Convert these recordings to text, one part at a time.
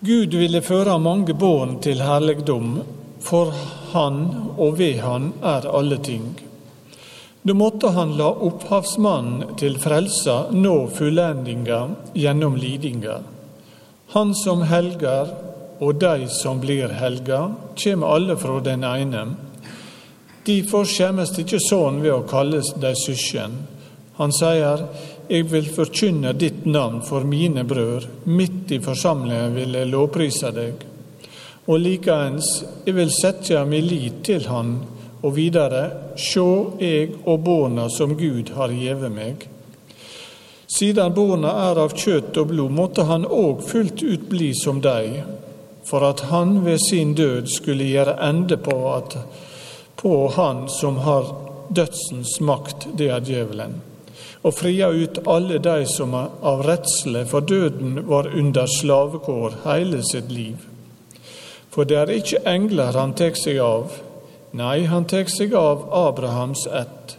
Gud ville føre mange barn til herligdom, for han og ved han er alle ting. Da måtte han la opphavsmannen til frelsa nå fullendinga gjennom lidinga. Han som helger og de som blir helga, kjem alle fra den ene. Derfor skjemmes ikke sånn ved å kalles de søsken. Han sier, jeg vil forkynne ditt navn for mine brød, midt i forsamlingen vil jeg lovprise deg. Og likeens, jeg vil sette min lit til Han, og videre, sjå jeg og barna som Gud har gjeve meg. Siden barna er av kjøtt og blod, måtte han òg fullt ut bli som dei, for at han ved sin død skulle gjøre ende på, at, på han som har dødsens makt, det er djevelen og fria ut alle de som av redsle for døden var under slavekår hele sitt liv. For det er ikke engler han tek seg av, nei, han tek seg av Abrahams ett.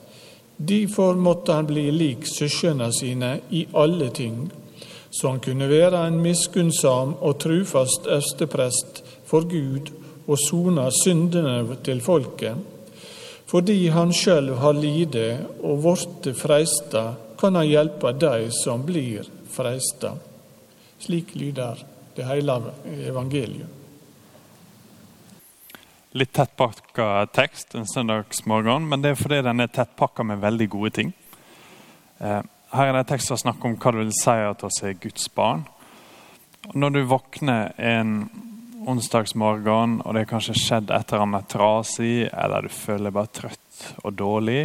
Derfor måtte han bli lik søsknene sine i alle ting, så han kunne være en miskunnsam og trufast østeprest for Gud og sona syndene til folket fordi han sjøl har lidd og blitt freista, kan han hjelpe de som blir freista. Slik lyder det hele evangeliet. Litt tettpakka tekst en søndagsmorgen, men det er fordi den er tettpakka med veldig gode ting. Eh, her er det tekst som snakker om hva det vil si at oss er Guds barn. Når du våkner en onsdagsmorgen, og det har kanskje skjedd et eller annet trasig, eller du føler bare trøtt og dårlig,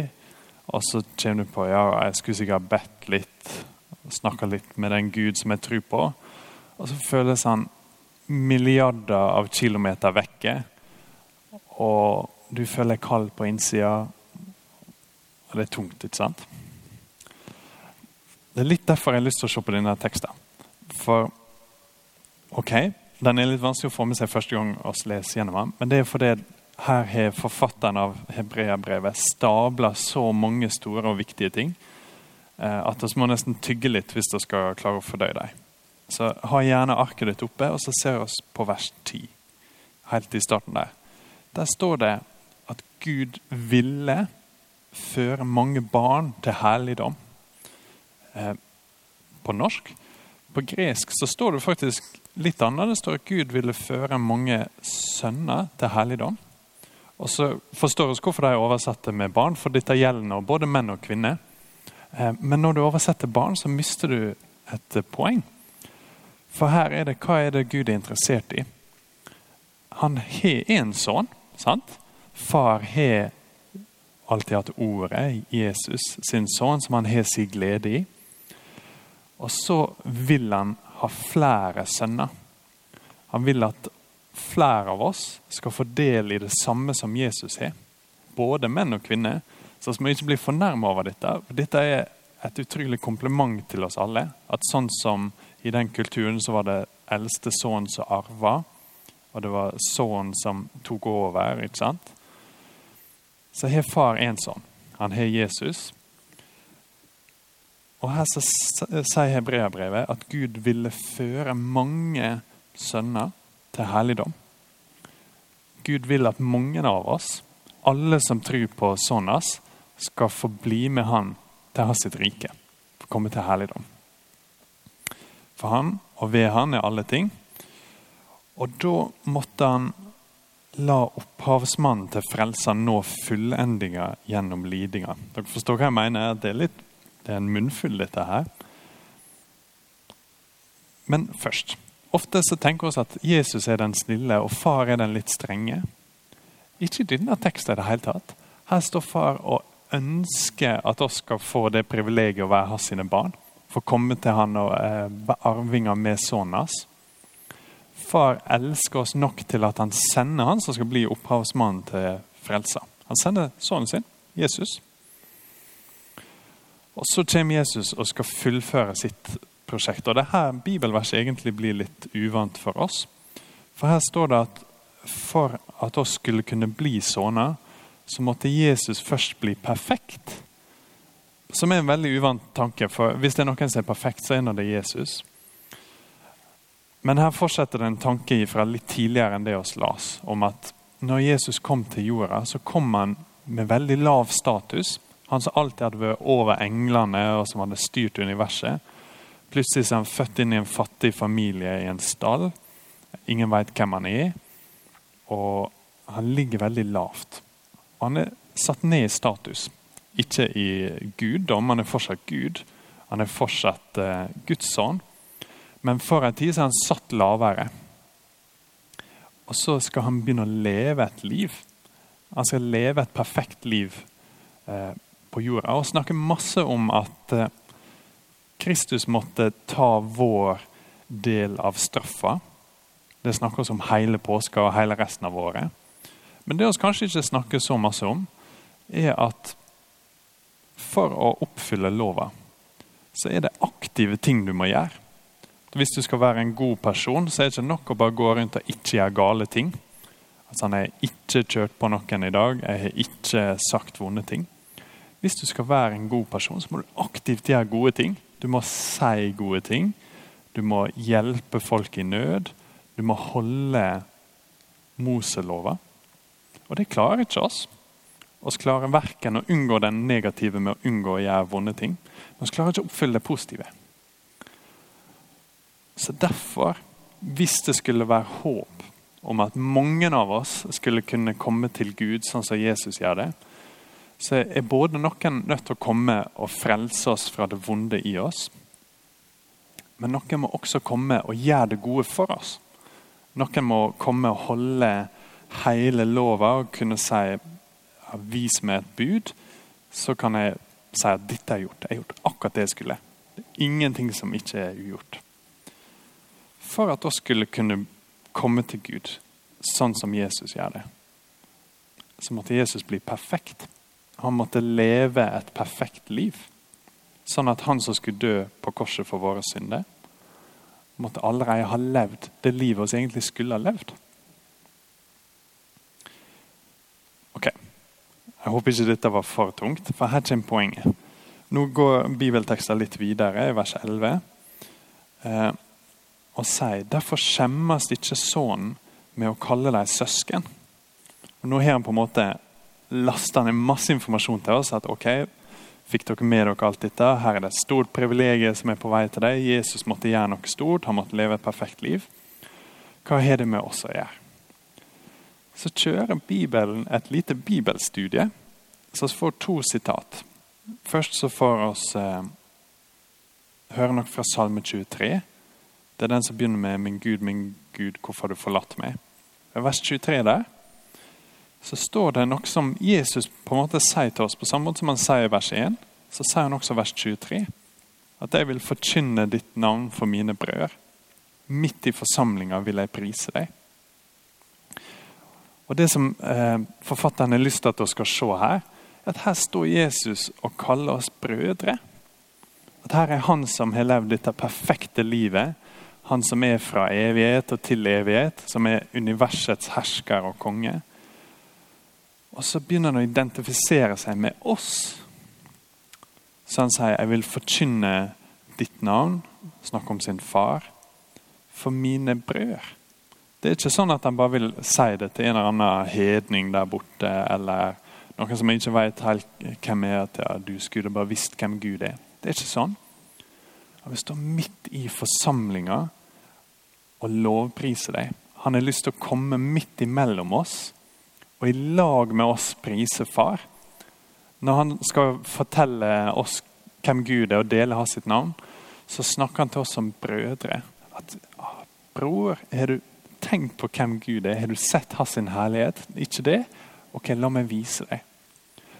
og så kommer du på ja, jeg skulle sikkert bedt litt, snakka litt med den Gud som jeg tror på, og så føles han milliarder av kilometer vekke, og du føler kald på innsida, og det er tungt, ikke sant? Det er litt derfor jeg har lyst til å se på denne teksten. For ok, den er litt vanskelig å få med seg første gang å lese gjennom den. Men det er fordi her har forfatteren av hebreabrevet stabla så mange store og viktige ting eh, at vi må nesten tygge litt hvis vi skal klare å fordøye dem. Så ha gjerne arket ditt oppe, og så ser vi på vers 10. Helt i starten der. Der står det at Gud ville føre mange barn til herligdom. Eh, på norsk. På gresk så står det faktisk litt annerledes. Det står at Gud ville føre mange sønner til helligdom. Og så forstår vi hvorfor de er oversatt med barn, for dette gjelder nå både menn og kvinner. Eh, men når du oversetter barn, så mister du et poeng. For her er det hva er det Gud er interessert i. Han har én sønn, sant? Far har alltid hatt ordet, Jesus, sin sønn, som han har sin glede i. Og så vil han ha flere sønner. Han vil at flere av oss skal få del i det samme som Jesus har. Både menn og kvinner. Så vi ikke bli fornærma over dette. Dette er et utrolig kompliment til oss alle. At sånn som i den kulturen så var det eldste sønnen som arva, og det var sønnen som tok over. ikke sant? Så har far én sønn. Han har Jesus. Og Her sier hebreabrevet at Gud ville føre mange sønner til herligdom. Gud vil at mange av oss, alle som tror på Sonas, skal få bli med han til hans sitt rike. Få komme til herligdom. For han og ved han er alle ting. Og da måtte han la opphavsmannen til frelser nå fullendinga gjennom lidinga. Dere forstår hva jeg mener? Det er litt det er en munnfull, dette her. Men først. Ofte så tenker vi at Jesus er den snille, og far er den litt strenge. Ikke i denne teksten i det hele tatt. Her står far og ønsker at oss skal få det privilegiet å være hans sine barn. Få komme til han og eh, arvinger med sønnen hans. Far elsker oss nok til at han sender han som skal bli opphavsmannen til frelsa. Han sender sønnen sin, Jesus. Og Så kommer Jesus og skal fullføre sitt prosjekt. Og det her bibelverset egentlig blir litt uvant for oss. For her står det at for at oss skulle kunne bli sånne, så måtte Jesus først bli perfekt. Som er en veldig uvant tanke, for hvis det er noen som er perfekt, så er det Jesus. Men her fortsetter det en tanke fra litt tidligere enn det oss las, om at når Jesus kom til jorda, så kom han med veldig lav status. Han som alltid hadde vært over englene og som hadde styrt universet. Plutselig er han født inn i en fattig familie i en stall. Ingen veit hvem han er. Og han ligger veldig lavt. Han er satt ned i status. Ikke i guddom, han er fortsatt Gud. Han er fortsatt uh, Guds sønn. Men for en tid så er han satt lavere. Og så skal han begynne å leve et liv. Han skal leve et perfekt liv eh, på jorda. Og snakker masse om at eh, Kristus måtte ta vår del av straffa. Det snakkes om hele påska og hele resten av året. Men det vi kanskje ikke snakker så masse om, er at for å oppfylle lova, så er det aktive ting du må gjøre hvis du skal være en god person, så er det ikke nok å bare gå rundt og ikke gjøre gale ting. Altså, han har ikke kjørt på noen i dag, jeg har ikke sagt vonde ting. Hvis du skal være en god person, så må du aktivt gjøre gode ting. Du må si gode ting. Du må hjelpe folk i nød. Du må holde Moselova. Og det klarer ikke oss. Vi klarer verken å unngå den negative med å unngå å gjøre vonde ting. Men vi klarer ikke å oppfylle det positive. Så derfor, hvis det skulle være håp om at mange av oss skulle kunne komme til Gud sånn som Jesus gjør det, så er både noen nødt til å komme og frelse oss fra det vonde i oss, men noen må også komme og gjøre det gode for oss. Noen må komme og holde hele lova og kunne si Vis meg et bud, så kan jeg si at dette er gjort. Jeg har gjort akkurat det jeg skulle. Det er ingenting som ikke er ugjort for at vi skulle kunne komme til Gud sånn som Jesus gjør det. Så måtte Jesus bli perfekt. Han måtte leve et perfekt liv. Sånn at han som skulle dø på korset for våre synder, måtte allerede ha levd det livet vi egentlig skulle ha levd. Ok, Jeg håper ikke dette var for tungt, for her kommer poenget. Nå går bibelteksten litt videre, i vers 11 og sier derfor skjemmes ikke sønnen med å kalle dem søsken. Og nå har han på en måte lasta ned masse informasjon til oss. at ok, Fikk dere med dere alt dette? Her er det et stort privilegium som er på vei til deg. Jesus måtte gjøre noe stort. Han måtte leve et perfekt liv. Hva har det med oss å gjøre? Så kjører Bibelen et lite bibelstudie. Så vi får to sitat. Først så får vi eh, høre noe fra Salme 23. Det er den som begynner med 'Min Gud, min Gud, hvorfor har du forlatt meg?' Vers 23 der så står det noe som Jesus på en måte sier til oss, på samme måte som han sier i vers 1. Så sier han også vers 23 at 'jeg vil forkynne ditt navn for mine brødre'. Midt i forsamlinga vil jeg prise deg. Og Det som eh, forfatteren har lyst til at vi skal se her, er at her står Jesus og kaller oss brødre. At her er han som har levd dette perfekte livet han som er fra evighet og til evighet, som er universets hersker og konge. Og så begynner han å identifisere seg med oss. Så han sier, 'Jeg vil forkynne ditt navn', snakke om sin far, 'for mine brødre'. Det er ikke sånn at han bare vil si det til en eller annen hedning der borte, eller noen som ikke vet helt hvem er, at ja, du skulle bare visst hvem Gud er. Det er ikke sånn. Han vil stå midt i forsamlinga og lovprise deg. Han har lyst til å komme midt imellom oss og i lag med oss prise Far. Når han skal fortelle oss hvem Gud er og dele hans sitt navn, så snakker han til oss som brødre. At, Bror, har du tenkt på hvem Gud er? Har du sett hans herlighet? Ikke det? Ok, la meg vise deg.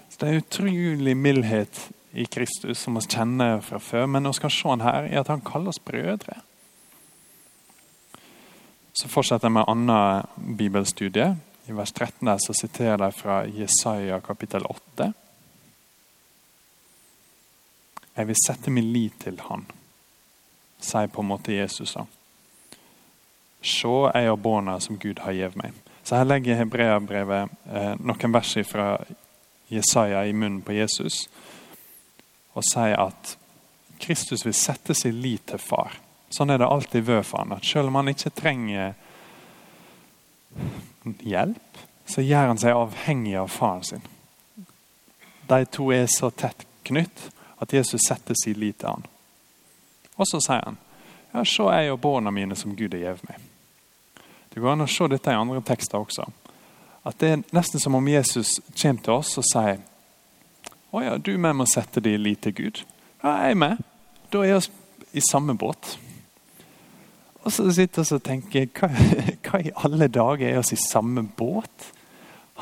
Så Det er en utrolig mildhet i Kristus som vi kjenner fra før. Men vi skal se han her i at han kaller oss brødre. Så fortsetter jeg med annen bibelstudie. I vers 13 der så siterer de fra Jesaja kapittel 8. Jeg vil sette min lit til Han, sier på en måte Jesus. da. Se, jeg har båna som Gud har gitt meg. Så Her legger Hebreabrevet eh, noen vers fra Jesaja i munnen på Jesus og sier at Kristus vil sette sin lit til far. Sånn er det alltid vært for han. At selv om han ikke trenger hjelp, så gjør han seg avhengig av faren sin. De to er så tett knytt at Jesus setter sin lit til han. Og så sier han ja, se jeg og barna mine som Gud har gitt meg. Det går an å se dette i andre tekster også. At Det er nesten som om Jesus kommer til oss og sier å ja, du med må sette din lit til Gud. Ja, jeg er med. Da er vi i samme båt. Og så sitter jeg og tenker hva, hva i alle dager er oss i samme båt?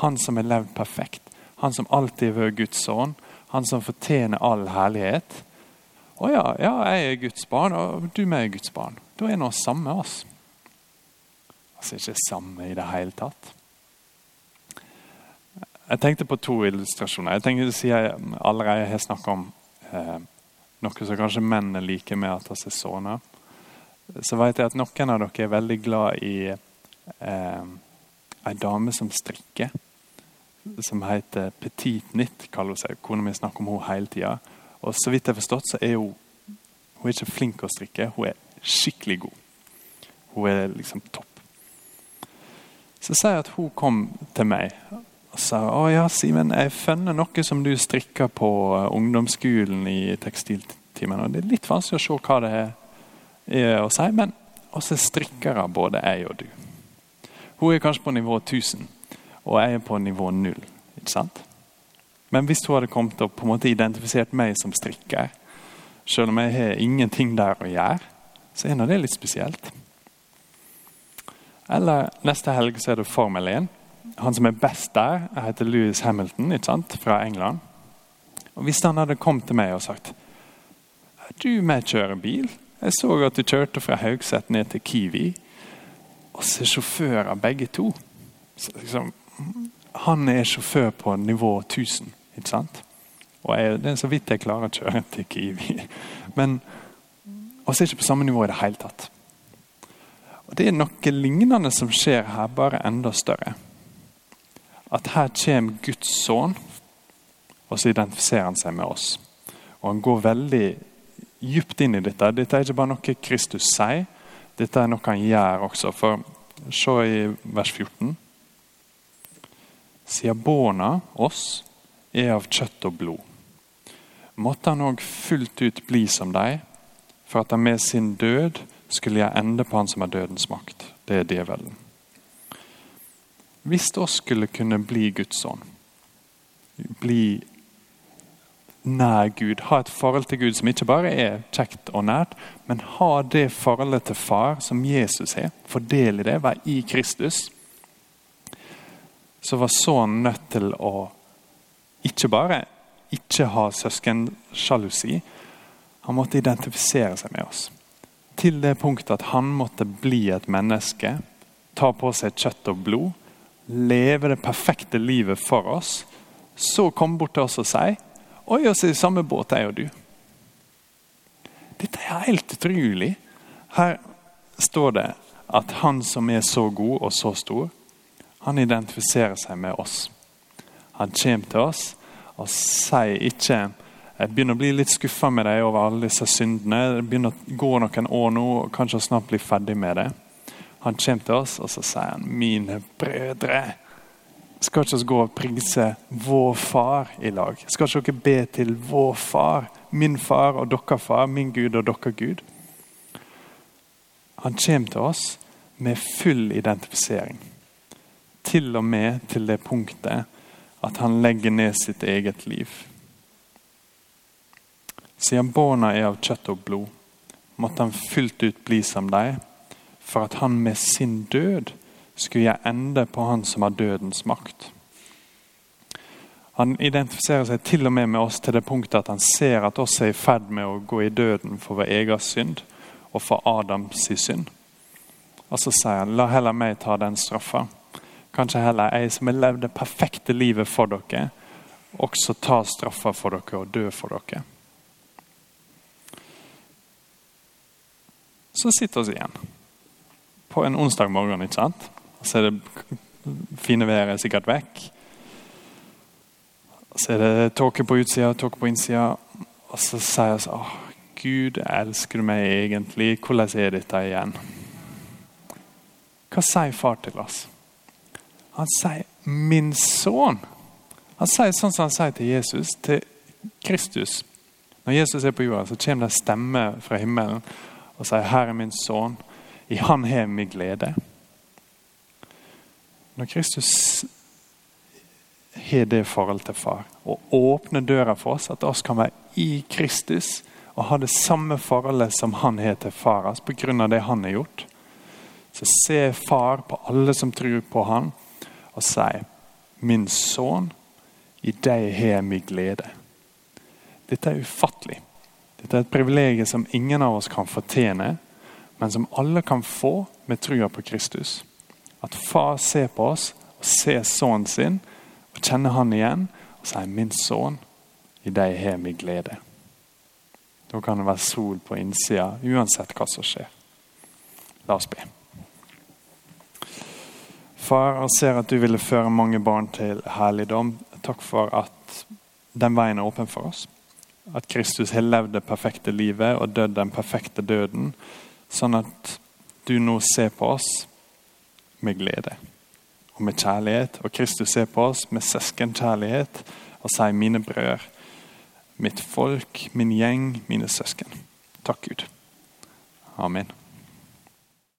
Han som har levd perfekt, han som alltid har vært Guds sønn, han som fortjener all herlighet. Å ja, ja, jeg er Guds barn, og du med er Guds barn. Da er nå samme oss. Altså ikke samme i det hele tatt. Jeg tenkte på to illustrasjoner. Jeg tenkte å si jeg allerede har snakket om eh, noe som kanskje menn liker med at vi er sønner så vet jeg at noen av dere er veldig glad i eh, ei dame som strikker. Som heter Petit Nitt, kaller hun seg. Kona mi snakker om henne hele tida. Og så vidt jeg har forstått, så er hun hun er ikke flink å strikke. Hun er skikkelig god. Hun er liksom topp. Så sier jeg at hun kom til meg og sa å ja, Simen, jeg har funnet noe som du strikker på ungdomsskolen i tekstiltimen. Og det er litt vanskelig å se hva det er å si, men også strikkere, både jeg og du. Hun er kanskje på nivå 1000, og jeg er på nivå 0. ikke sant? Men hvis hun hadde kommet og på en måte identifisert meg som strikker, selv om jeg har ingenting der å gjøre, så er det litt spesielt. Eller neste helg så er det Formel 1. Han som er best der, heter Louis Hamilton ikke sant? fra England. Og Hvis han hadde kommet til meg og sagt du med kjører bil, jeg så at du kjørte fra Haugset ned til Kiwi. Og så er sjåfører begge to. Liksom, han er sjåfør på nivå 1000, ikke sant? Og jeg, det er så vidt jeg klarer å kjøre til Kiwi. Men oss er ikke på samme nivå i det hele tatt. Og Det er noe lignende som skjer her, bare enda større. At her kommer Guds sønn, og så identifiserer han seg med oss. Og han går veldig dypt inn i dette. Dette er ikke bare noe Kristus sier, dette er noe han gjør også. For Se i vers 14. Siden barna, oss, er av kjøtt og blod, måtte han òg fullt ut bli som deg, for at han med sin død skulle gjøre ende på han som er dødens makt. Det er djevelen. Hvis oss skulle kunne bli Guds ånd, bli nær Gud. Ha et forhold til Gud som ikke bare er kjekt og nært, men ha det forholdet til far som Jesus har. Fordel i det, være i Kristus. Så var sønnen nødt til å ikke bare ikke ha søskensjalusi. Han måtte identifisere seg med oss. Til det punktet at han måtte bli et menneske, ta på seg kjøtt og blod, leve det perfekte livet for oss. Så komme bort til oss og si Oi, oss er i samme båt, jeg og du. Dette er helt utrolig. Her står det at han som er så god og så stor, han identifiserer seg med oss. Han kommer til oss og sier ikke jeg begynner å bli litt skuffa med deg over alle disse syndene. Det begynner å gå noen år nå, og kanskje snart bli ferdig med det. Han kommer til oss og så sier han, 'Mine brødre'. Skal ikke oss gå og prise vår far i lag? Skal ikke dere be til vår far, min far og dere far, min Gud og dere Gud? Han kommer til oss med full identifisering. Til og med til det punktet at han legger ned sitt eget liv. Siden barna er av kjøtt og blod, måtte han fullt ut bli som dem, for at han med sin død skulle gjøre ende på han som har dødens makt. Han identifiserer seg til og med med oss til det punktet at han ser at oss er i ferd med å gå i døden for vår egen synd og for Adams synd. Og så sier han, la heller meg ta den straffa. Kanskje heller jeg som har levd det perfekte livet for dere, også ta straffa for dere og dø for dere. Så sitter vi igjen på en onsdag morgen. ikke sant? Så er det fine været sikkert vekk. Så er det tåke på utsida tåke på innsida. Og så sier vi sånn Gud, elsker du meg egentlig? Hvordan er dette igjen? Hva sier far til oss? Han sier 'min sønn'. Han sier sånn som han sier til Jesus, til Kristus. Når Jesus er på jorda, så kommer det en stemme fra himmelen og sier 'Her er min sønn. I Han har min glede'. Når Kristus har det forholdet til far og åpner døra for oss, at oss kan være i Kristus og ha det samme forholdet som han har til far hans pga. det han har gjort, så ser far på alle som tror på han, og sier 'Min sønn, i deg har jeg min glede'. Dette er ufattelig. Dette er et privilegium som ingen av oss kan fortjene, men som alle kan få med trua på Kristus. At far ser på oss og ser sønnen sin og kjenner han igjen og sier 'Min sønn, i deg har vi glede'. Da kan det være sol på innsida uansett hva som skjer. La oss be. Far, jeg ser at du ville føre mange barn til herligdom. Takk for at den veien er åpen for oss. At Kristus har levd det perfekte livet og dødd den perfekte døden. Sånn at du nå ser på oss med glede og med kjærlighet. Og Kristus ser på oss med søskenkjærlighet og sier 'mine brødre', 'mitt folk', 'min gjeng', 'mine søsken'. Takk, Gud. Amen.